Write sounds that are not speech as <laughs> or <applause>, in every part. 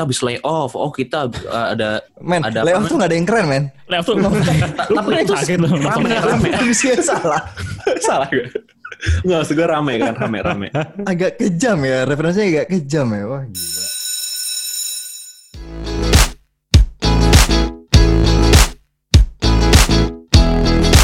kita habis lay off oh kita uh, ada Men, ada layoff tuh gak ada yang keren, men. Left tuh tapi itu sakit loh. rame rame salah. <laughs> salah gue nggak maksud gue rame kan rame rame Agak kejam ya, referensinya agak kejam ya. Wah, gila.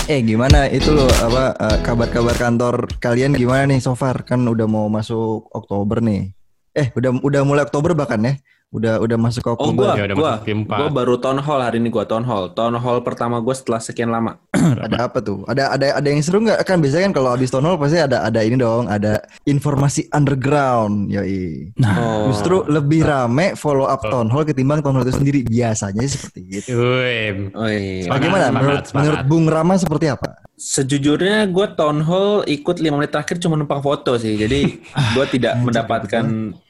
Eh gimana itu loh apa eh, kabar-kabar kantor kalian gimana nih so far kan udah mau masuk Oktober nih. Eh udah udah mulai Oktober bahkan ya. Udah udah masuk oh Oktober. gue Ya, udah keempat. gue baru town hall hari ini gue town hall town hall pertama gue setelah sekian lama <clears throat> Ada apa tuh? Ada ada ada yang seru nggak? Kan biasanya kan kalau habis town hall pasti ada ada ini dong, ada informasi underground. Yoi. oh Justru lebih rame follow up town hall ketimbang town hall itu sendiri biasanya seperti itu. Oh, iya. Bagaimana Semangat, menurut semangat. menurut Bung Rama seperti apa? Sejujurnya gue town hall ikut lima menit terakhir cuma numpang foto sih. Jadi <laughs> gue tidak mendapatkan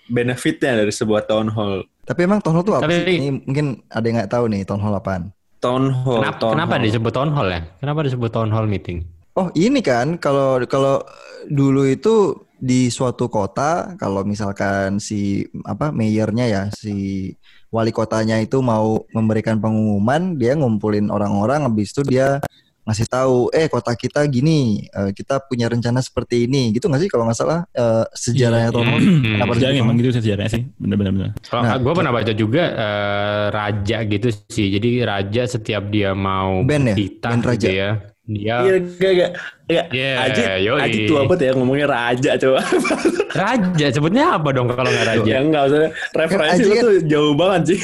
benefitnya dari sebuah town hall. Tapi emang town hall tuh apa Tapi- sih? Ini mungkin ada yang nggak tahu nih town hall apaan. Town hall. kenapa, town kenapa hall. disebut town hall ya? Kenapa disebut town hall meeting? Oh ini kan kalau kalau dulu itu di suatu kota kalau misalkan si apa mayornya ya si wali kotanya itu mau memberikan pengumuman dia ngumpulin orang-orang habis itu dia ngasih tahu eh kota kita gini eh, kita punya rencana seperti ini gitu nggak sih kalau nggak salah eh, sejarahnya town hall Hmm. kenapa Sejarahnya disebut town emang gitu sih sejarahnya sih. Bener-bener. bener. Nah, Nah, gue pernah baca juga eh, raja gitu sih. Jadi raja setiap dia mau Band ya? bertitah Band raja. gitu ya. Dia Iya, gak, gak. Ya, Iya, Aji, yoi. Aji tua banget ya ngomongnya raja coba. <laughs> raja. Sebutnya apa dong kalau nggak raja? ya enggak, maksudnya referensi lu kan- tuh jauh banget sih.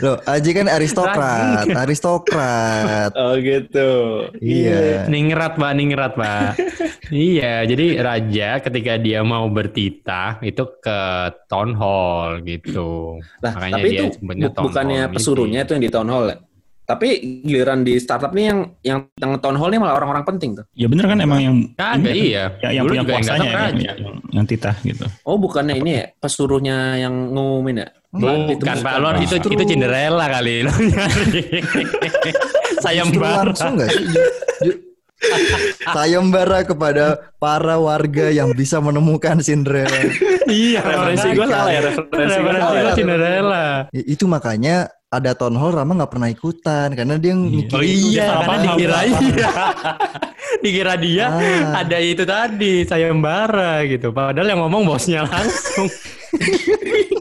Loh, Aji kan <laughs> aristokrat, aristokrat. oh gitu. Iya. Ningrat pak, ningrat pak. <laughs> iya, jadi raja ketika dia mau bertitah itu ke town hall gitu. Nah, Makanya tapi dia itu bukannya pesuruhnya itu yang di town hall ya? Tapi giliran di startup nih yang yang yang town hall nih malah orang-orang penting tuh. Ya bener kan emang yang Kagak ini- iya. yang, yang Dulu punya yang kuasanya datang ya, yang, raja. yang, yang titah gitu. Oh, bukannya ini ya pesuruhnya yang ngumumin ya? Bukan Pak Lor, itu itu Cinderella kali. <laughs> Justru Sayembara. langsung nggak sih? Sayembara kepada para warga yang bisa menemukan Cinderella. Iya, Referensi gue salah ya, referensi gue salah. Cinderella. Itu makanya ada town hall Rama nggak pernah ikutan karena dia mikir Oh iya, paham, dikira iya. <laughs> dikira dia Ah. ada itu tadi sayembara gitu. Padahal yang ngomong bosnya langsung. <laughs>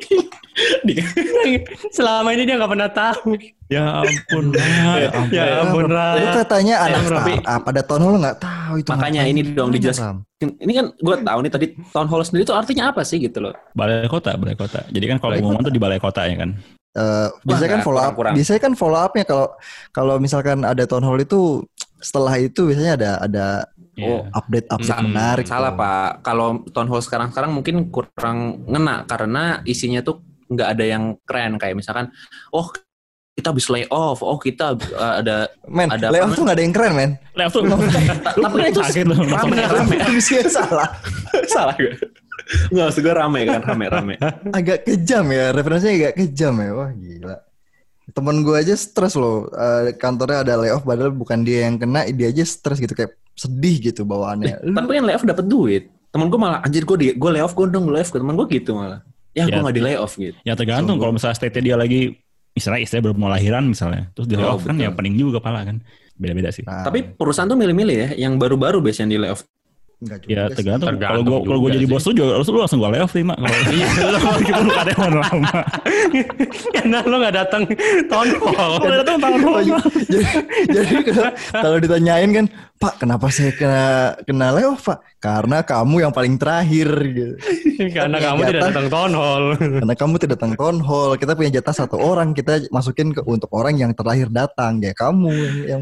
<laughs> Selama ini dia nggak pernah tahu. Ya ampun. <laughs> ya ampun. Ya ampun, Lu Ra. katanya anak tapi- startup, ada town hall nggak tahu itu. Makanya ini dong dijelaskan. Ini kan gue tahu nih tadi town hall sendiri itu artinya apa sih gitu loh. Balai kota, balai kota. Jadi kan kalau pengumuman tuh di balai kota ya kan. Eh, biasanya kan follow up. Biasanya kan follow upnya kalau kalau misalkan ada town hall itu setelah itu biasanya ada ada Iya. update update Hmm, menarik. Salah tuh. pak. Kalau town hall sekarang-sekarang mungkin kurang ngena karena isinya tuh nggak ada yang keren kayak misalkan, oh kita habis lay off, oh kita uh, ada. Men, Ada layoff apa, tuh nggak ada yang keren, men. Left tuh. <laughs> Tapi itu loh. rame rame. Manusia salah. <laughs> salah gue. Nggak maksud gue rame kan, rame rame. Agak kejam ya, referensinya agak kejam ya. Wah gila. Temen gue aja stres loh. Eh, kantornya ada layoff, padahal bukan dia yang kena, dia aja stres gitu kayak sedih gitu bawaannya. Tapi kan layoff dapat duit. Temen gue malah anjir gue di gue layoff gue dong layoff. Temen gue gitu malah. Ya, gue Ya. nggak di layoff gitu. Ya tergantung kalau misalnya state dia lagi misalnya istrinya baru mau lahiran misalnya. Terus di Oh, layoff kan betul. ya pening juga pala kan. Beda-beda sih. Nah, Tapi perusahaan tuh milih-milih ya, yang baru-baru biasanya di layoff. enggak juga Ya tergantung. Kalau gua kalau gua juga jadi bos tuh juga lu, lu langsung gua layoff sih, Mak. Kalau iya, <laughs> lu meskipun <laughs> lu karyawan lama. Karena lo nggak datang hall. Kalau datang tahun Oh, lama. jadi, jadi kalau ditanyain kan, Pak, kenapa saya kena kena layoff, Pak? Karena kamu yang paling terakhir. Gitu. <laughs> Karena kamu tidak Jatah. datang town hall. <laughs> Karena kamu tidak datang town hall, kita punya jatah satu orang, kita masukin ke untuk orang yang terakhir datang, ya kamu yang, yang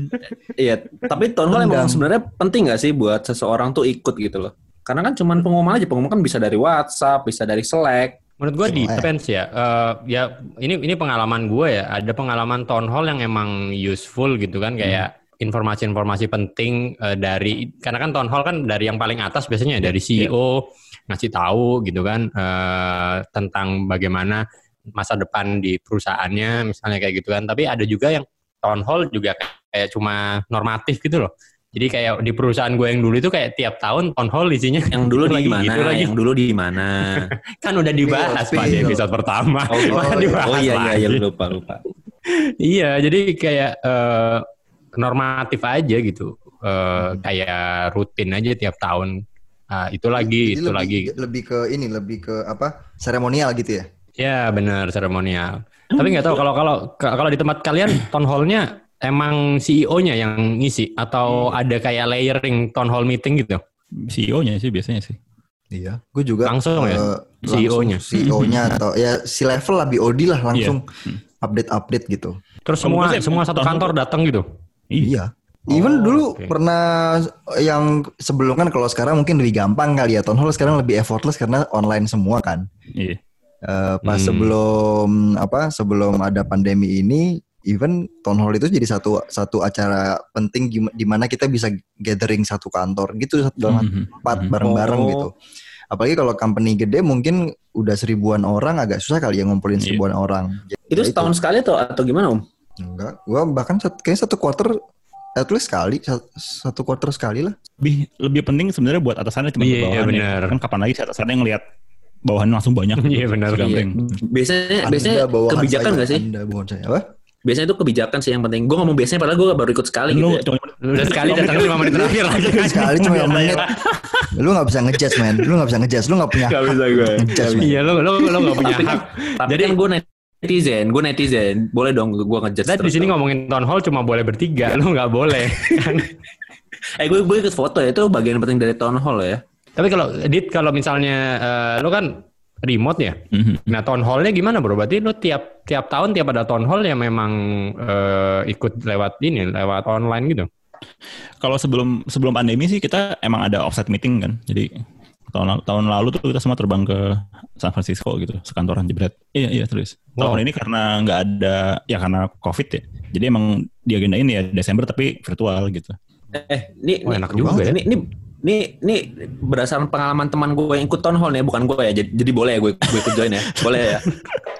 Iya, tapi town hall emang sebenarnya penting gak sih buat seseorang tuh ikut gitu loh? Karena kan cuman pengumuman aja, pengumuman kan bisa dari WhatsApp, bisa dari Slack. Menurut gue Semua ya. depends ya. Eh, ya ini ini pengalaman gue ya. Ada pengalaman town hall yang emang useful gitu kan kayak informasi-informasi penting eh, dari karena kan town hall kan dari yang paling atas biasanya ya, dari CEO ngasih tahu gitu kan eh, tentang bagaimana masa depan di perusahaannya misalnya kayak gitu kan. Tapi ada juga yang town hall juga kayak cuma normatif gitu loh. Jadi kayak di perusahaan gue yang dulu itu kayak tiap tahun town hall isinya Yang dulu di lagi mana? gitu lagi. Yang dulu di mana? <laughs> kan udah dibahas Pak di episode pertama. Oh, oh, dibahas oh iya iya iya lupa lupa. Iya, jadi kayak eh, normatif aja gitu. Eh, Kayak rutin aja tiap tahun. Ah, itu lagi, Jadi itu lebih, lagi. Lebih ke ini, lebih ke apa? Seremonial gitu ya? Ya benar seremonial. Tapi nggak tahu kalau kalau kalau di tempat kalian town hall-nya emang CEO-nya yang ngisi atau ada kayak layering town hall meeting gitu? CEO-nya sih biasanya sih. Iya. Gue juga Langsung ya? eh, CEO-nya? CEO-nya atau ya si level lah BOD lah langsung update-update gitu. Terus semua semua satu kantor datang gitu? Iya. Oh, Even dulu oke. pernah yang sebelum kan kalau sekarang mungkin lebih gampang kali ya. Town hall sekarang lebih effortless karena online semua kan. Iya. Eh, pas Hmm. sebelum apa sebelum ada pandemi ini even town hall itu jadi satu satu acara penting di mana kita bisa gathering satu kantor gitu satu dalam Mhm. tempat Mhm. bareng-bareng Oh. gitu apalagi kalau company gede mungkin udah seribuan orang agak susah kali ya ngumpulin Iya. seribuan orang Itu Ya, setahun sekali atau atau gimana om? Enggak gua bahkan sat- kayaknya satu quarter at least sekali sa- satu quarter sekali lah Lebih lebih penting sebenarnya buat atasannya cuma Iya, bawahannya. benar. Kan kapan lagi si atasannya ngelihat bawahannya langsung banyak. Iya, benar. Segampang. Biasanya Anda biasanya bawahan kebijakan nggak sih? anda bawahan saya apa Biasanya itu kebijakan sih yang penting. Gue ngomong biasanya padahal gue baru ikut sekali Lu gitu. Ya. Udah sekali datang lima menit terakhir lagi. sekali cuma lima menit lu nggak bisa ngejudge man lu nggak bisa ngejudge lu nggak punya Gak bisa gue. ngejudge Iya, lo lo lo nggak punya Tapi hak. tapi Jadi- kan gue netizen, gue netizen. Boleh dong gue ngejudge. Kita di sini ngomongin town hall cuma boleh bertiga, lo nggak boleh. <laughs> Eh gue gue ikut foto ya itu bagian penting dari town hall ya. Tapi kalau Dit kalau misalnya eh, lo kan remote ya. Mhm. Nah town hall-nya gimana bro? Berarti lo tiap tiap tahun tiap ada town hall yang memang eh, ikut lewat ini, lewat online gitu. Kalau sebelum sebelum pandemi sih kita emang ada offsite meeting kan. Jadi tahun tahun lalu tuh kita semua terbang ke San Francisco gitu, sekantoran jebret. Iya iya terus. Wow. Tahun ini karena nggak ada ya karena covid ya. Jadi emang diagendain ya Desember tapi virtual gitu. Eh, ini, Oh, ini- enak juga ya. Ini, ini, ini, ini berdasarkan pengalaman teman gue yang ikut town hall nih, bukan gue ya. Jadi, jadi boleh ya gue, gue ikut join ya. <laughs> Boleh ya.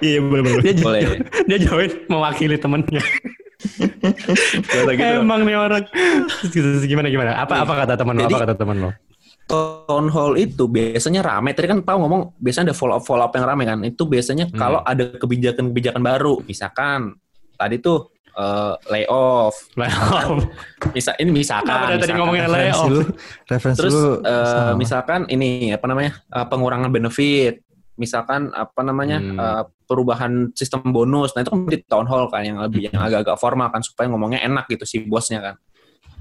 Iya boleh boleh. Dia Boleh. dia join mewakili temennya. <laughs> Gitu. Emang nih orang. Gimana gimana? Apa apa kata teman lo? Apa kata teman lo? Town hall itu biasanya rame. Tadi kan Pau ngomong biasanya ada follow up follow up yang rame kan. Itu biasanya Hmm. kalau ada kebijakan-kebijakan baru, misalkan tadi tuh eh, layoff. <laughs> Misal ini misalkan. Kenapa dari tadi misalkan. ngomongin referensi layoff? lu referensi Terus lu eh, salah. misalkan ini apa namanya eh, pengurangan benefit, misalkan apa namanya Hmm. eh, perubahan sistem bonus. Nah itu kan di town hall kan yang lebih yang agak-agak formal kan supaya ngomongnya enak gitu si bosnya kan.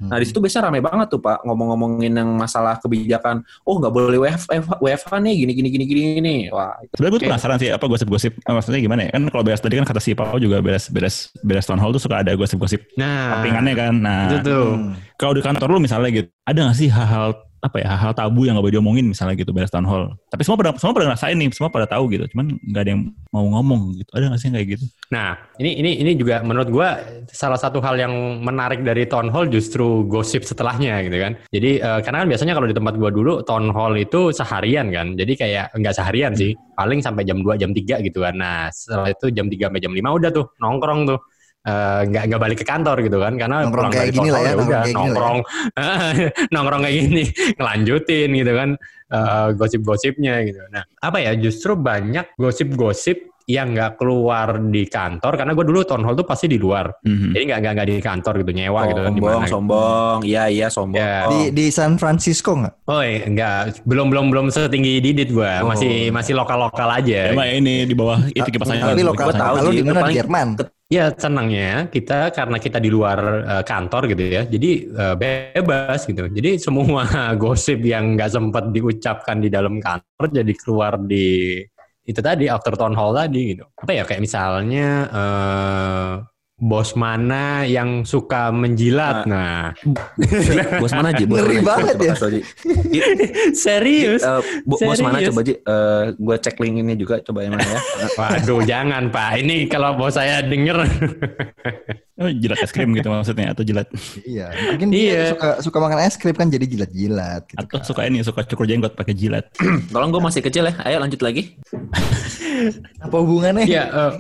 Nah di situ biasanya rame banget tuh pak ngomong-ngomongin yang masalah kebijakan. Oh nggak boleh WFH, WFH nih gini gini gini gini gini. Wah Sebenarnya gue tuh penasaran sih apa gosip-gosip eh, maksudnya gimana ya? Kan kalau beres tadi kan kata si Pau juga beres beres beres town hall tuh suka ada gosip-gosip Nah, sampingannya kan. Nah, itu tuh. Hmm. kalau di kantor lu misalnya gitu, ada gak sih hal-hal apa ya hal-hal tabu yang gak boleh diomongin misalnya gitu beres town hall. Tapi semua pada semua pada ngerasain nih, semua pada tahu gitu. Cuman nggak ada yang mau ngomong gitu. Ada gak sih yang kayak gitu? Nah, ini ini ini juga menurut gua salah satu hal yang menarik dari town hall justru gosip setelahnya gitu kan. Jadi eh, karena kan biasanya kalau di tempat gua dulu town hall itu seharian kan. Jadi kayak nggak seharian sih, paling sampai jam 2 jam 3 gitu kan. Nah, setelah itu jam 3 sampai jam 5 udah tuh nongkrong tuh. Eh, nggak nggak balik ke kantor gitu kan karena Nongkrong pulang kayak dari gini lah ya, udah nongkrong kayak <laughs> ya. nongkrong kayak gini ngelanjutin gitu kan eh, gosip-gosipnya gitu. Nah, apa ya justru banyak gosip-gosip yang nggak keluar di kantor karena gue dulu town hall tuh pasti di luar. Mhm. Jadi nggak nggak nggak di kantor gitu nyewa gitu kan di sombong mana. gitu. sombong. Iya iya sombong. Ya. di di San Francisco nggak Oh iya, enggak, belum belum belum setinggi Didit gue, Oh. masih masih lokal lokal aja. Emang ini di bawah itu kipas angin. tapi lokal tahu sih, di mana di Jerman Ya senangnya kita karena kita di luar eh, kantor gitu ya, jadi eh, bebas gitu. Jadi semua <laughs> gosip yang nggak sempat diucapkan di dalam kantor jadi keluar di itu tadi after town hall tadi gitu. Apa ya kayak misalnya eh, bos mana yang suka menjilat. Nah, <laughs> Bos mana Ji? Bos Ngeri mana, banget Coba ya. <laughs> serius. eh, bo- bos mana Serius? coba Ji? Eh, gue cek link ini juga coba yang mana ya. <laughs> Waduh, jangan Pak. Ini kalau bos saya denger Oh, jilat es krim gitu maksudnya atau jilat Iya, mungkin dia Iya. suka suka makan es krim kan jadi jilat-jilat gitu. atau suka ini suka cukur jenggot pakai jilat. <clears throat> Tolong gue masih kecil ya. Ayo lanjut lagi. <laughs> Apa hubungannya? Iya, eh,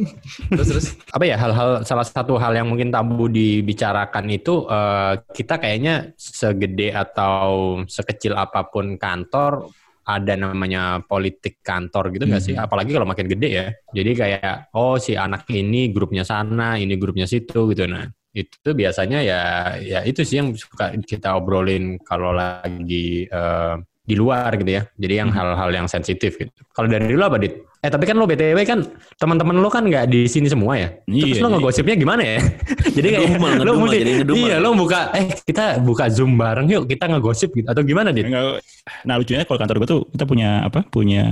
terus terus apa ya hal-hal salah satu hal yang mungkin tabu dibicarakan itu eh, kita kayaknya segede atau sekecil apa pun kantor ada namanya politik kantor gitu nggak sih? Apalagi kalau makin gede ya. Jadi kayak oh si anak ini grupnya sana, ini grupnya situ gitu. Nah itu biasanya ya ya itu sih yang suka kita obrolin kalau lagi eh, di luar gitu ya. Jadi yang hal-hal yang sensitif gitu. Kalau dari lu apa dit? Eh tapi kan lo btw kan teman-teman lo kan nggak di sini semua ya. Terus Iya, lo iya. ngegosipnya gimana ya? <laughs> jadi kayak Ngedumel, lo mesti iya lo buka eh kita buka zoom bareng yuk kita ngegosip gitu atau gimana dit? Enggak. Nah lucunya kalau kantor gue tuh kita punya apa? Punya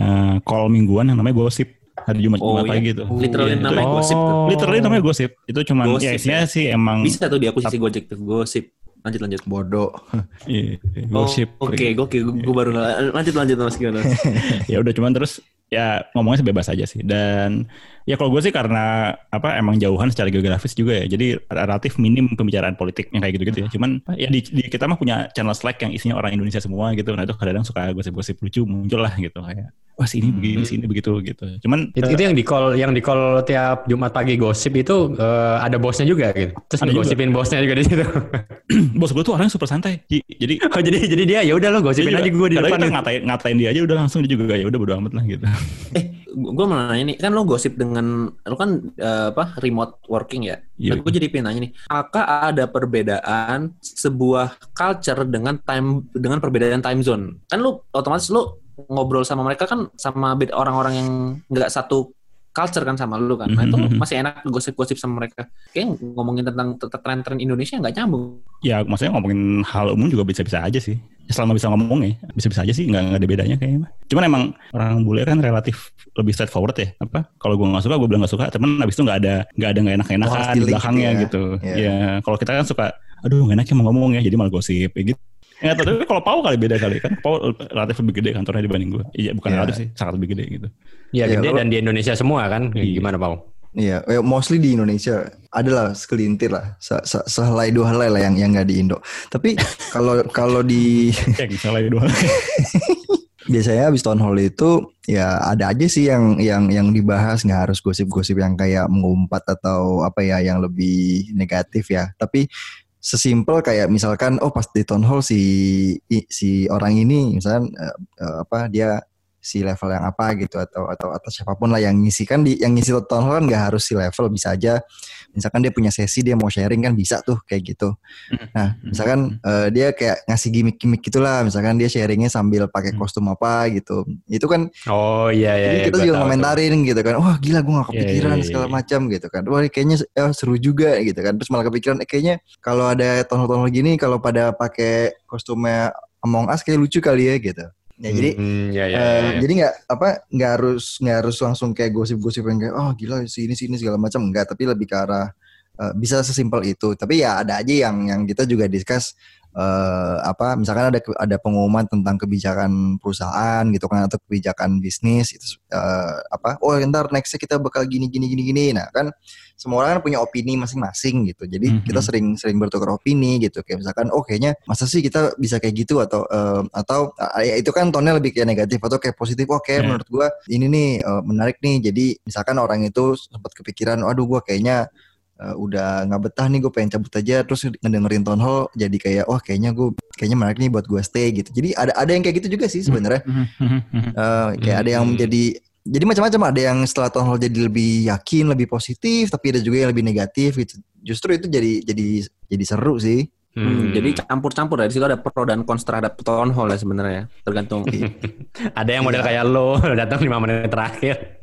call mingguan yang namanya gosip hari Jumat Oh, Jumat iya. pagi gitu. Literally Iya, namanya itu- gosip tuh. Literally namanya gosip. Itu cuman Gosip, ya isinya ya. sih emang Bisa tuh di akuisisi Gojek tuh. Gosip. Lanjut lanjut. Bodoh. <laughs> iya, Oh, gosip. Oke, oke, gue baru lanjut lanjut mas gimana? <laughs> ya udah cuman terus ya ngomongnya sebebas aja sih dan ya kalau gue sih karena apa emang jauhan secara geografis juga ya. Jadi relatif minim pembicaraan politik yang kayak gitu-gitu ya. Cuman ya? di, di- kita mah punya channel Slack yang isinya orang Indonesia semua gitu. Nah itu kadang suka gosip-gosip lucu muncul lah gitu. Kayak wah sini begini sini begitu gitu. Cuman Itu, itu yang di call yang di call tiap Jumat pagi gosip itu eh, ada bosnya juga gitu. Terus ngegosipin bosnya juga di situ. <clears throat> bos gue tuh orangnya super santai. Jadi <laughs> oh, jadi jadi dia ya udah lo gosipin dia aja gue di depan. kita ngatain, ngatain dia aja udah langsung dia juga ya udah bodo amat lah gitu. Eh, gue mau nanya nih, kan lo gosip dengan, lo kan eh, apa remote working ya? Iya. gue jadi pengen nanya nih, apakah ada perbedaan sebuah culture dengan time dengan perbedaan time zone? Kan lo otomatis lo ngobrol sama mereka kan sama orang-orang yang nggak satu culture kan sama lu kan. Nah itu Mhm. masih enak gosip-gosip sama mereka. Kayak ngomongin tentang tren-tren Indonesia nggak nyambung. Ya maksudnya ngomongin hal umum juga bisa-bisa aja sih. Ya, selama bisa ngomong ya, bisa-bisa aja sih, nggak, ada bedanya kayaknya. Cuman emang orang bule kan relatif lebih straightforward ya. Apa? Kalau gue nggak suka, gue bilang nggak suka. Temen abis itu nggak ada nggak ada nggak enak-enakan di belakangnya gitu gitu. ya. Ya, kalau kita kan suka, aduh nggak enak emang ngomong ya, jadi malah gosip kayak gitu. Ya, tapi kalau Pau kali beda kali kan. Pau relatif lebih gede kantornya dibanding gue. Iya, bukan Ya. relatif sih, sangat lebih gede gitu. Ya Iya, gede kalau- dan di Indonesia semua kan. Iya. Gimana Pau? Iya, eh, mostly di Indonesia adalah segelintir lah, se- se- sehelai dua helai lah yang yang nggak di Indo. Tapi <laughs> kalau kalau di Cek, salah dua. <laughs> biasanya habis town hall itu ya ada aja sih yang yang yang dibahas nggak harus gosip-gosip yang kayak mengumpat atau apa ya yang lebih negatif ya. Tapi sesimpel kayak misalkan oh pas di town hall si si orang ini misalkan eh, eh, apa dia si level yang apa gitu atau atau atau siapa pun lah yang ngisi. Kan di yang ngisi town hall kan nggak harus si level bisa aja misalkan dia punya sesi dia mau sharing kan bisa tuh kayak gitu. Nah misalkan eh, dia kayak ngasih gimmick-gimmick gitulah. Misalkan dia sharingnya sambil pakai Hmm. kostum apa gitu. Itu kan Oh iya iya. jadi iya, kita juga tuh. komentarin gitu kan. Wah gila gue gak Iya, kepikiran iya, iya, segala iya. macam gitu kan. Wah kayaknya eh, seru juga gitu kan. Terus malah kepikiran eh, kayaknya kalau ada town hall gini kalau pada pakai kostumnya Among Us kayak lucu kali ya gitu ya jadi Hmm, ya, ya, Eh, ya, ya. jadi nggak apa nggak harus nggak harus langsung kayak gosip-gosip yang kayak oh gila sini sini segala macam enggak tapi lebih ke arah eh, bisa sesimpel itu tapi ya ada aja yang yang kita juga discuss eh, apa misalkan ada ada pengumuman tentang kebijakan perusahaan gitu kan atau kebijakan bisnis itu eh, apa oh ntar nextnya kita bakal gini gini gini gini. Nah kan semua orang kan punya opini masing-masing gitu. Jadi Mhm. kita sering sering bertukar opini gitu. Kayak misalkan oh kayaknya masa sih kita bisa kayak gitu? Atau eh, atau ya itu kan tonnya lebih kayak negatif atau kayak positif. Oh kayak Ya. menurut gua ini nih eh, menarik nih. Jadi misalkan orang itu sempat kepikiran aduh gua kayaknya eh, udah nggak betah nih gue pengen cabut aja. Terus ngedengerin town hall jadi kayak wah kayaknya gue kayaknya menarik nih buat gua stay gitu. Jadi ada ada yang kayak gitu juga sih sebenarnya. Eh, kayak ada yang menjadi jadi macam-macam. Ada yang setelah town hall jadi lebih yakin lebih positif tapi ada juga yang lebih negatif gitu. Justru itu jadi jadi jadi seru sih Hmm, Jadi campur-campur dari situ ada pro dan kontra terhadap town hall ya sebenarnya. Tergantung. <laughs> Ada yang model kayak lo <laughs> datang 5 menit terakhir.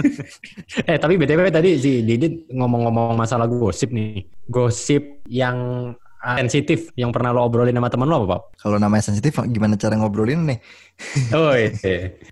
<laughs> eh tapi btw tadi si Didit ngomong-ngomong masalah gosip nih. Gosip yang sensitif yang pernah lo obrolin sama temen lo apa, Pak? kalau namanya sensitif gimana cara ngobrolin nih <laughs> Oh iya.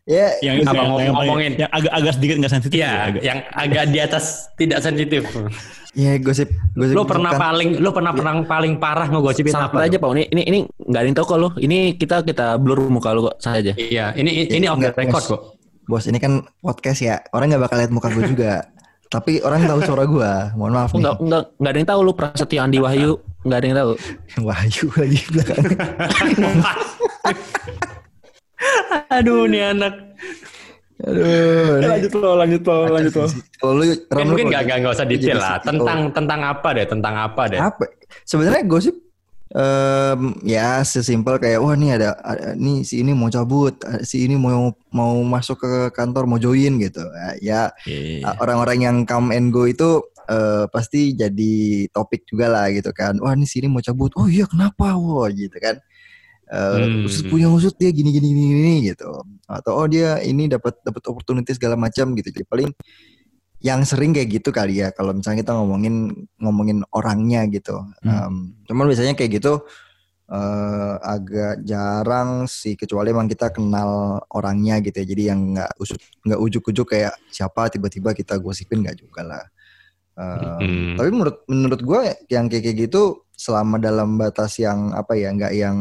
ya yang, Apa yang, ngomong- yang, ngomongin? yang agak agak sedikit nggak sensitif Iya, ya, agak. yang agak di atas tidak sensitif. <laughs> ya gosip gosip Lo pernah gosip kan. paling lo pernah pernah paling parah ngegosipin Sangat apa? aja? Pak. Ini ini ini nggak ada yang tahu kok lo. Ini kita kita blur muka lo kok saja. Iya, ini ini off the record Bos. kok. bos ini kan podcast ya orang nggak bakal lihat muka gue juga <laughs> Tapi orang tahu suara gue. Mohon maaf nih. Enggak, enggak, enggak ada yang tahu lu Prasetyo Andi Wahyu. Enggak ada yang tahu. <laughs> Wahyu lagi belakang. <laughs> Aduh, nih anak. Aduh. ini- lanjut lo, lanjut lo, lanjut lo. Kalau lu Mungkin, Ram, lu mungkin kalau gak, jadi- gak, gak usah lu detail lah. CEO. Tentang tentang apa deh? Tentang apa deh? apa? Sebenarnya gosip em, ya sesimpel kayak wah nih ada, ada nih si ini mau cabut, eh, si ini mau mau masuk ke kantor mau join gitu. Nah, Ya Iya. orang-orang yang come and go itu eh, pasti jadi topik juga lah gitu kan. Wah ini sini mau cabut. Oh iya kenapa? Wah gitu kan. Eh, Hmm. usut punya usut dia gini gini gini, gini gitu. Atau oh dia ini dapat dapat opportunity segala macam gitu. Jadi paling yang sering kayak gitu kali ya kalau misalnya kita ngomongin ngomongin orangnya gitu. Em, cuman biasanya kayak gitu eh, agak jarang sih kecuali emang kita kenal orangnya gitu ya. Jadi yang nggak usut nggak ujuk-ujuk kayak siapa tiba-tiba kita gosipin nggak juga lah. Eh, Hmm. Tapi menurut menurut gue yang kayak gitu selama dalam batas yang apa ya nggak yang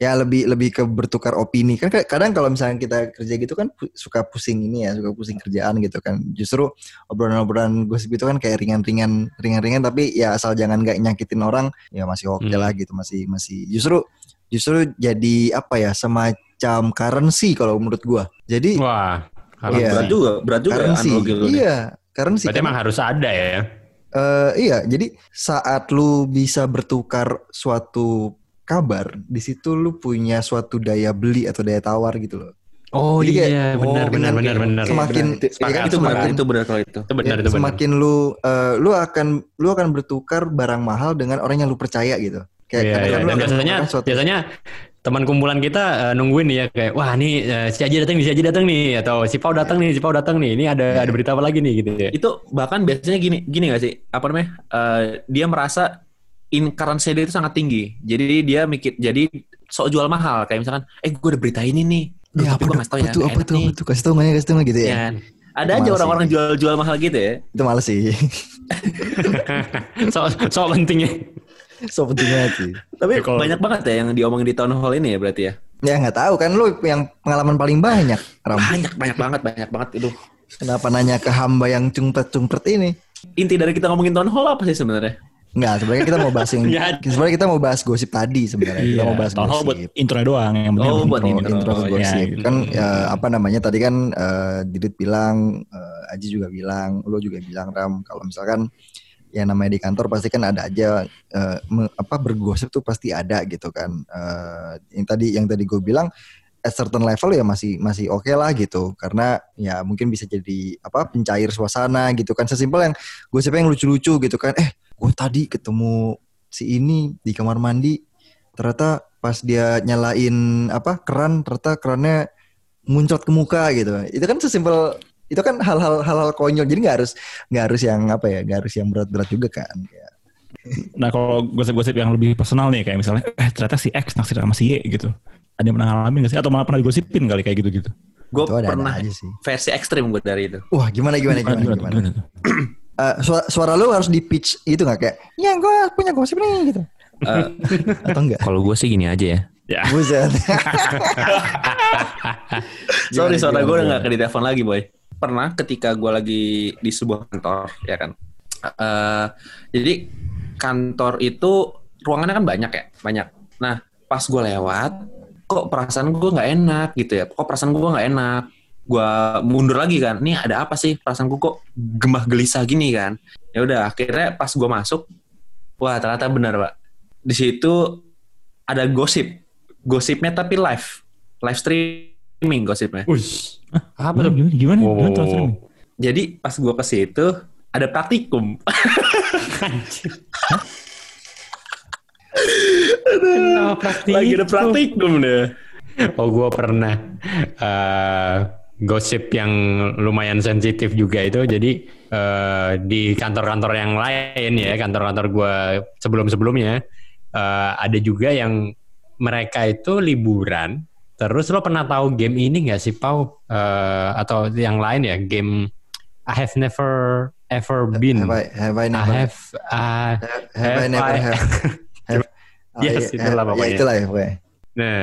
ya lebih lebih ke bertukar opini. Kan kadang kalau misalnya kita kerja gitu kan suka pusing ini ya suka pusing kerjaan gitu kan. Justru obrolan-obrolan gosip itu kan kayak ringan-ringan ringan-ringan tapi ya asal jangan nggak nyakitin orang ya masih oke Hmm. lah gitu masih masih. Justru justru jadi apa ya semacam currency kalau menurut gua. Jadi Wah, Iya. Berat juga, berat juga ya currency. analogi lu iya currency berarti kan. emang harus ada ya? Eh, iya, jadi saat lu bisa bertukar suatu kabar, di situ lu punya suatu daya beli atau daya tawar gitu loh. Oh Jadi kayak, iya, oh, benar, benar, benar, benar. semakin- Benar, itu, ya kan, itu benar, semakin- itu benar kalau itu. Itu benar, Ya, itu benar. semakin lu eh, lu akan lu akan bertukar barang mahal dengan orang yang lu percaya gitu. Kayak Iya, kadang-kadang iya. lu Dan biasanya suatu- biasanya teman kumpulan kita eh, nungguin nih ya kayak wah nih eh, si Aji datang nih, si Aji datang nih atau si Pau datang nih, si Pau datang nih. Ini ada ada berita apa lagi nih gitu ya. Itu bahkan biasanya gini, gini gak sih? Apa namanya? Eh, dia merasa in currency dia itu sangat tinggi. Jadi dia mikir, jadi sok jual mahal. Kayak misalkan, eh gue ada berita ini nih. Duh, Ya, tapi apa, gue tau apa ya. tuh, nggak apa tuh, apa tuh, kasih tau nggak ya, kasih tau nggak gitu ya. Ya kan? Ada Itu aja orang-orang jual-jual mahal gitu ya. Itu males sih. <laughs> <laughs> so, so pentingnya. So penting banget sih. Tapi Ya, kalau- banyak banget ya yang diomongin di town hall ini ya berarti ya. Ya nggak tahu kan lu yang pengalaman paling banyak, Ram. Banyak, banyak banget, banyak banget. Itu Kenapa nanya ke hamba yang cungpret-cungpret ini? inti dari kita ngomongin town hall apa sih sebenarnya? Enggak, sebenarnya kita mau bahas yang <laughs> Ya. sebenarnya kita mau bahas gosip tadi sebenarnya. Kita mau bahas Town hall buat gosip. intro doang yang penting Oh, buat intro, intro. Oh, gosip. ya. Kan ya, apa namanya tadi kan eh, Didit bilang, eh, Aji juga bilang, lo juga bilang Ram kalau misalkan ya namanya di kantor pasti kan ada aja eh, me- apa bergosip tuh pasti ada gitu kan. Eh, yang tadi yang tadi gue bilang at certain level ya masih masih oke lah gitu. Karena ya mungkin bisa jadi apa pencair suasana gitu kan. Sesimpel yang gosipnya yang lucu-lucu gitu kan. Eh gue tadi ketemu si ini di kamar mandi. Ternyata pas dia nyalain apa keran ternyata kerannya muncrat ke muka gitu. Itu kan sesimpel itu kan hal-hal hal-hal konyol jadi nggak harus nggak harus yang apa ya nggak harus yang berat-berat juga kan Ya. Nah kalau gosip-gosip yang lebih personal nih kayak misalnya eh ternyata si X naksir sama si Y gitu. Ada yang pernah ngalamin gak sih? Atau malah pernah digosipin kali kayak gitu-gitu? Gue Itu pernah aja sih. versi ekstrim gue dari itu. wah gimana gimana gimana gimana, gimana tuh? <clears throat> Eh, suara, suara lu harus di pitch gitu nggak kayak ya gue punya gosip nih gitu Eh, <laughs> atau enggak Kalau gue sih gini aja ya. Ya. buset <laughs> Sorry, Gimana, suara gimana, gue udah gimana? gak di telepon lagi, boy. Pernah ketika gue lagi di sebuah kantor, ya kan. Eh, jadi kantor itu ruangannya kan banyak ya, banyak. Nah, pas gue lewat, kok perasaan gue nggak enak gitu ya? Kok perasaan gue nggak enak? Gue mundur lagi kan. Nih ada apa sih? Perasaan gue kok gemah gelisah gini kan? Ya udah, akhirnya pas gue masuk, wah ternyata benar pak. Di situ ada gosip, gosipnya tapi live, live streaming gosipnya. Wih. Apa tuh? Gimana? Gimana? Wow, Gimana tuh? Jadi pas gue ke situ ada praktikum. Kenapa praktikum? Lagi ada praktikum deh. Oh, gue pernah eh, gosip yang lumayan sensitif juga itu. Jadi eh, di kantor-kantor yang lain ya, kantor-kantor gue sebelum-sebelumnya eh, ada juga yang mereka itu liburan. Terus lo pernah tahu game ini nggak sih, Pau? Eh, atau yang lain ya, game I have never ever been. have I have I I never have uh, have I never have <laughs> have Yes, I- itulah ya pokoknya. itulah ya pokoknya Nah,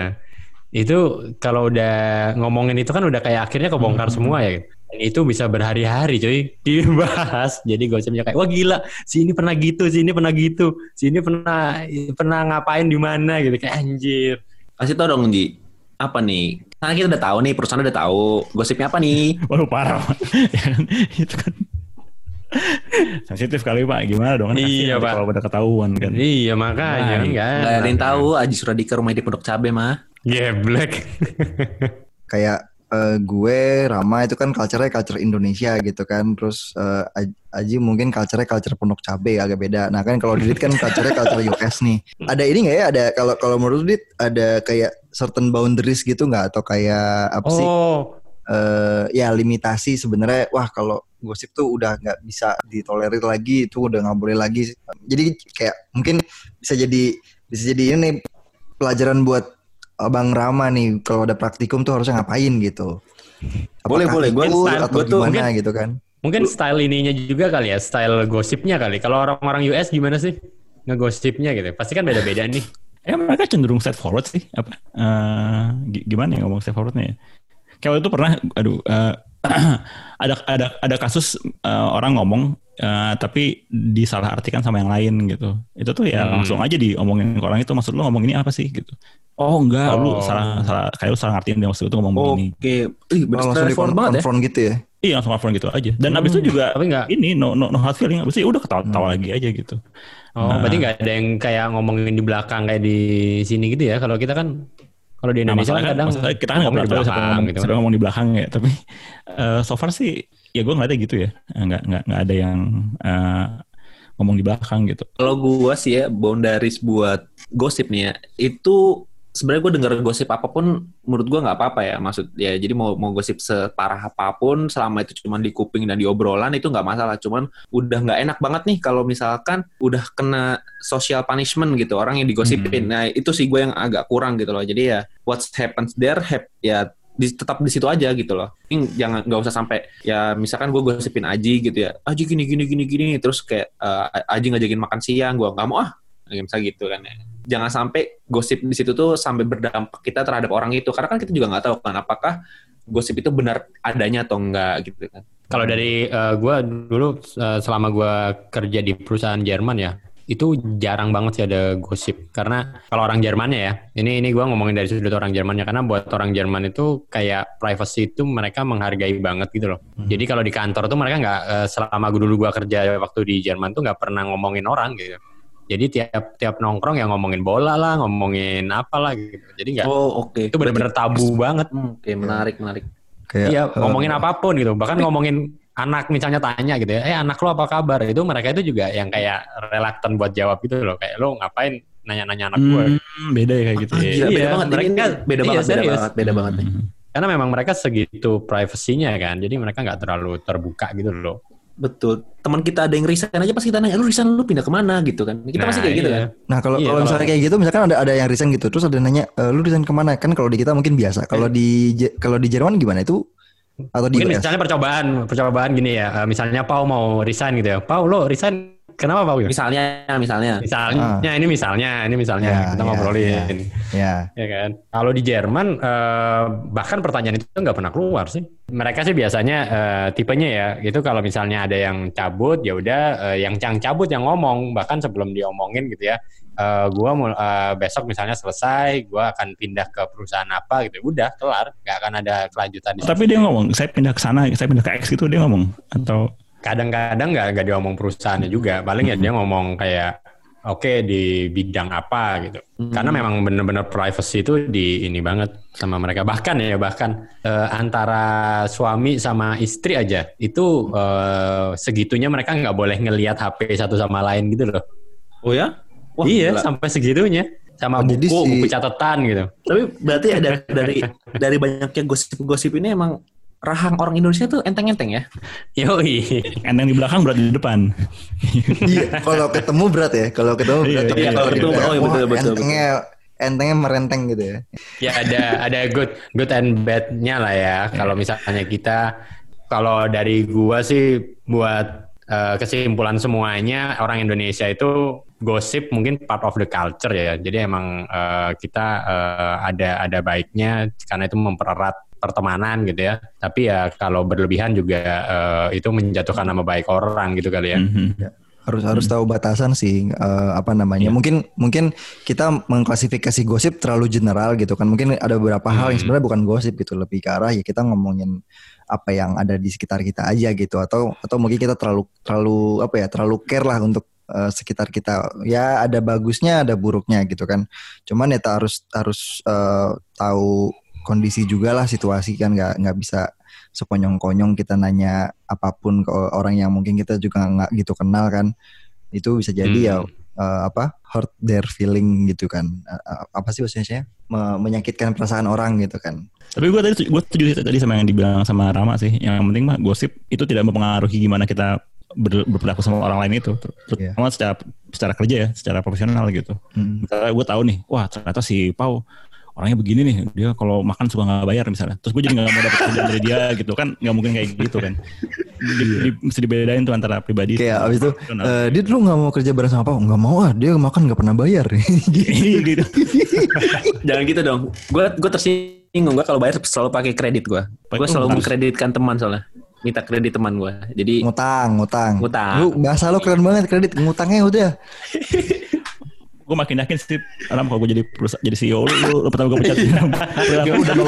itu kalau udah ngomongin itu kan udah kayak akhirnya kebongkar semua ya. Dan itu bisa berhari-hari cuy <laughs> dibahas. Jadi gosipnya kayak wah gila, si ini pernah gitu, si ini pernah gitu, si ini pernah pernah ngapain di mana gitu kayak anjir. Kasih tau dong Ji, apa nih? Karena kita udah tahu nih, perusahaan udah tahu gosipnya apa nih. <laughs> Waduh parah. <laughs> Ya kan? itu kan sensitif kali pak gimana dong kan Iya, Pak. kalau udah ketahuan kan Iya makanya Nah, enggak. Gak ada yang tahu, Aji Suradika rumah di Pondok Cabe mah. Geblek. kayak eh, gue Rama itu kan culture-nya culture Indonesia gitu kan. Terus Aj- Aji mungkin culture-nya culture Pondok Cabe agak beda. Nah kan kalau Didit kan culture-nya culture US nih. Ada ini nggak ya? Ada kalau kalau menurut Didit ada kayak certain boundaries gitu nggak? Atau kayak apa sih? Oh, eh, ya limitasi sebenarnya. Wah kalau gosip tuh udah nggak bisa ditolerir lagi itu udah nggak boleh lagi. Jadi kayak mungkin bisa jadi bisa jadi ini pelajaran buat Bang Rama nih kalau ada praktikum tuh harusnya ngapain gitu Boleh, Apakah boleh. Gua- ikut gua atau tuh gimana mungkin- gitu kan mungkin style ininya juga kali ya, style gosipnya kali. Kalau orang-orang US gimana sih ngegosipnya gitu? Pasti kan beda-beda nih. Ya mereka cenderung set forward sih apa? Eh, gi- gimana ya ngomong set forwardnya ya? Kayak waktu itu pernah, aduh, eh, <clears throat> ada ada ada kasus eh, orang ngomong eh, tapi disalahartikan sama yang lain gitu. Itu tuh ya Hmm. langsung aja diomongin ke orang itu maksud lu ngomong ini apa sih gitu. Oh enggak, lu Oh. salah salah kayak lu salah ngertiin dia maksud itu ngomong begini. Oke, ih bener Oh, langsung banget ya. konfront gitu ya Iya langsung telepon gitu aja. Dan abis itu juga Tapi nggak. ini no no, no hard feeling. Abis itu ya udah ketawa-tawa lagi aja gitu. Oh, Nah. berarti nggak ada yang kayak ngomongin di belakang kayak di sini gitu ya? Kalau kita kan, kalau di Nah, Indonesia masalahnya kan kadang kita kan nggak pernah tahu siapa belakang ngomong, gitu kan. ngomong di belakang ya. Tapi eh, so far sih ya gue ngeliatnya gitu ya. Nggak nggak nggak ada yang eh, ngomong di belakang gitu. Kalau gua sih ya boundaries buat gosip nih ya, itu sebenarnya gue denger gosip apa pun menurut gua nggak apa-apa ya maksud ya jadi mau mau gosip separah apa pun selama itu cuma di kuping dan di obrolan itu nggak masalah cuman udah nggak enak banget nih kalau misalkan udah kena social punishment gitu orang yang digosipin nah itu sih gue yang agak kurang gitu loh jadi ya what happens there hap- ya di- tetap di situ aja gitu loh. Ini jangan nggak usah sampai ya misalkan gue gosipin Aji gitu ya. Aji gini gini gini gini terus kayak eh, Aji ngajakin makan siang, gue nggak mau ah. Misalnya gitu kan ya. Jangan sampai gosip di situ tuh sampai berdampak kita terhadap orang itu karena kan kita juga nggak tahu kan apakah gosip itu benar adanya atau enggak gitu kan. Kalau dari eh, gua dulu eh, selama gua kerja di perusahaan Jerman ya, itu jarang banget sih ada gosip karena kalau orang Jermannya ya, ini ini gua ngomongin dari sudut orang Jermannya karena buat orang Jerman itu kayak privacy itu mereka menghargai banget gitu loh. Jadi kalau di kantor tuh mereka nggak eh, selama gua dulu gua kerja waktu di Jerman tuh nggak pernah ngomongin orang gitu. Jadi tiap tiap nongkrong ya ngomongin bola lah, ngomongin apalah gitu. Jadi nggak Oh oke. itu benar-benar tabu banget. Hmm, Oke menarik menarik. kayak Iya, eh, ngomongin apa pun gitu. Bahkan ngomongin anak misalnya tanya gitu ya, eh anak lo apa kabar? Itu mereka itu juga yang kayak reluctant buat jawab gitu loh. Kayak lo ngapain nanya-nanya anak gue? Hmm, beda ya kayak gitu Ah, ya. gila, beda Iya, banget. Mereka- ini beda iya, banget, beda banget, beda banget. nih. Karena memang mereka segitu privasinya kan. Jadi mereka nggak terlalu terbuka gitu loh. Betul. Teman kita ada yang resign aja pas kita nanya, lu resign lu pindah ke mana gitu kan. Kita pasti kayak gitu iya. kan. Nah kalau Iya, kalau misalnya kayak gitu, misalkan ada ada yang resign gitu, terus ada yang nanya, e, lu resign ke mana? Kan kalau di kita mungkin biasa. Kalau di Je- kalau di Jerman gimana itu? Atau di Mungkin US? misalnya percobaan, percobaan gini ya. eh, Misalnya Pau mau resign gitu ya. Pau lo resign kenapa Pau? Gitu? Misalnya, misalnya. Misalnya, ini misalnya, ini misalnya Ya, kita ya, ngobrolin. Ya. ya kan. Kalau di Jerman eh, bahkan pertanyaan itu nggak pernah keluar sih. Mereka sih biasanya eh, tipenya ya itu kalau misalnya ada yang cabut ya udah eh, yang yang cabut yang ngomong bahkan sebelum diomongin gitu ya. eh, gua mau eh, besok misalnya selesai, gua akan pindah ke perusahaan apa gitu. Udah kelar, nggak akan ada kelanjutan. di Tapi dia ngomong, saya pindah ke sana, saya pindah ke X gitu dia ngomong atau kadang-kadang nggak nggak diomong perusahaannya juga. Paling ya dia ngomong kayak oke di bidang apa gitu. Karena memang bener-bener privacy itu di ini banget sama mereka. Bahkan ya bahkan eh, antara suami sama istri aja itu eh, segitunya mereka nggak boleh ngelihat HP satu sama lain gitu loh. Oh ya? Wah, iya gila. sampai segitunya. Sama Oh, buku si- buku catatan gitu. Tapi berarti ada <laughs> dari dari banyaknya gosip-gosip ini emang rahang orang Indonesia tuh enteng-enteng ya. yoi enteng di belakang berat di depan. Iya, kalau ketemu berat ya. Kalau ketemu Iya, berat. iya, kalau ketemu, Kayak, oh, iya, betul, betul, Entengnya entengnya merenteng gitu ya. ya ada ada good good and bad-nya lah ya. Kalau misalnya kita kalau dari gua sih buat eh, kesimpulan semuanya orang Indonesia itu gosip mungkin part of the culture ya. Jadi emang eh, kita eh, ada ada baiknya karena itu mempererat pertemanan gitu ya. Tapi ya kalau berlebihan juga uh, itu menjatuhkan nama baik orang gitu kali ya. Mhm. harus harus tahu batasan sih eh, apa namanya Iya. mungkin mungkin kita mengklasifikasi gosip terlalu general gitu kan mungkin ada beberapa hal yang Hmm. sebenarnya bukan gosip gitu lebih ke arah ya kita ngomongin apa yang ada di sekitar kita aja gitu atau atau mungkin kita terlalu terlalu apa ya terlalu care lah untuk eh, sekitar kita ya ada bagusnya ada buruknya gitu kan cuman ya tak harus harus eh, tahu kondisi juga lah situasi kan nggak nggak bisa sekonyong-konyong kita nanya apa pun ke orang yang mungkin kita juga nggak gitu kenal kan itu bisa jadi ya Hmm. eh, apa hurt their feeling gitu kan eh, apa sih bahasanya Me- menyakitkan perasaan orang gitu kan Tapi gue tadi gue setuju tadi sama yang dibilang sama Rama sih. Yang penting mah gosip itu tidak mempengaruhi gimana kita ber, berperilaku sama orang lain itu. Iya. Terutama secara secara kerja ya, secara profesional gitu. Hmm. Misalnya gue tahu nih, wah ternyata si Pau orangnya begini nih, dia kalau makan suka nggak bayar misalnya. Terus gue jadi nggak mau dapet kerjaan dari dia gitu kan, nggak mungkin kayak gitu kan. Di, di- mesti dibedain tuh antara pribadi. kayak sama abis itu eh, dia dulu nggak mau kerja bareng sama apa nggak mau ah dia makan nggak pernah bayar <laughs> gitu. <laughs> <laughs> Jangan gitu dong. Gue gue tersinggung gue kalau bayar selalu pakai kredit gue. Gue selalu mengkreditkan teman soalnya. Minta kredit teman gue. Jadi ngutang ngutang Ngutang. lu bahasa lo keren banget kredit ngutangnya udah gue makin yakin sih Ram kalau gue jadi perusahaan jadi CEO lu lu, pertama gue pecat udah mau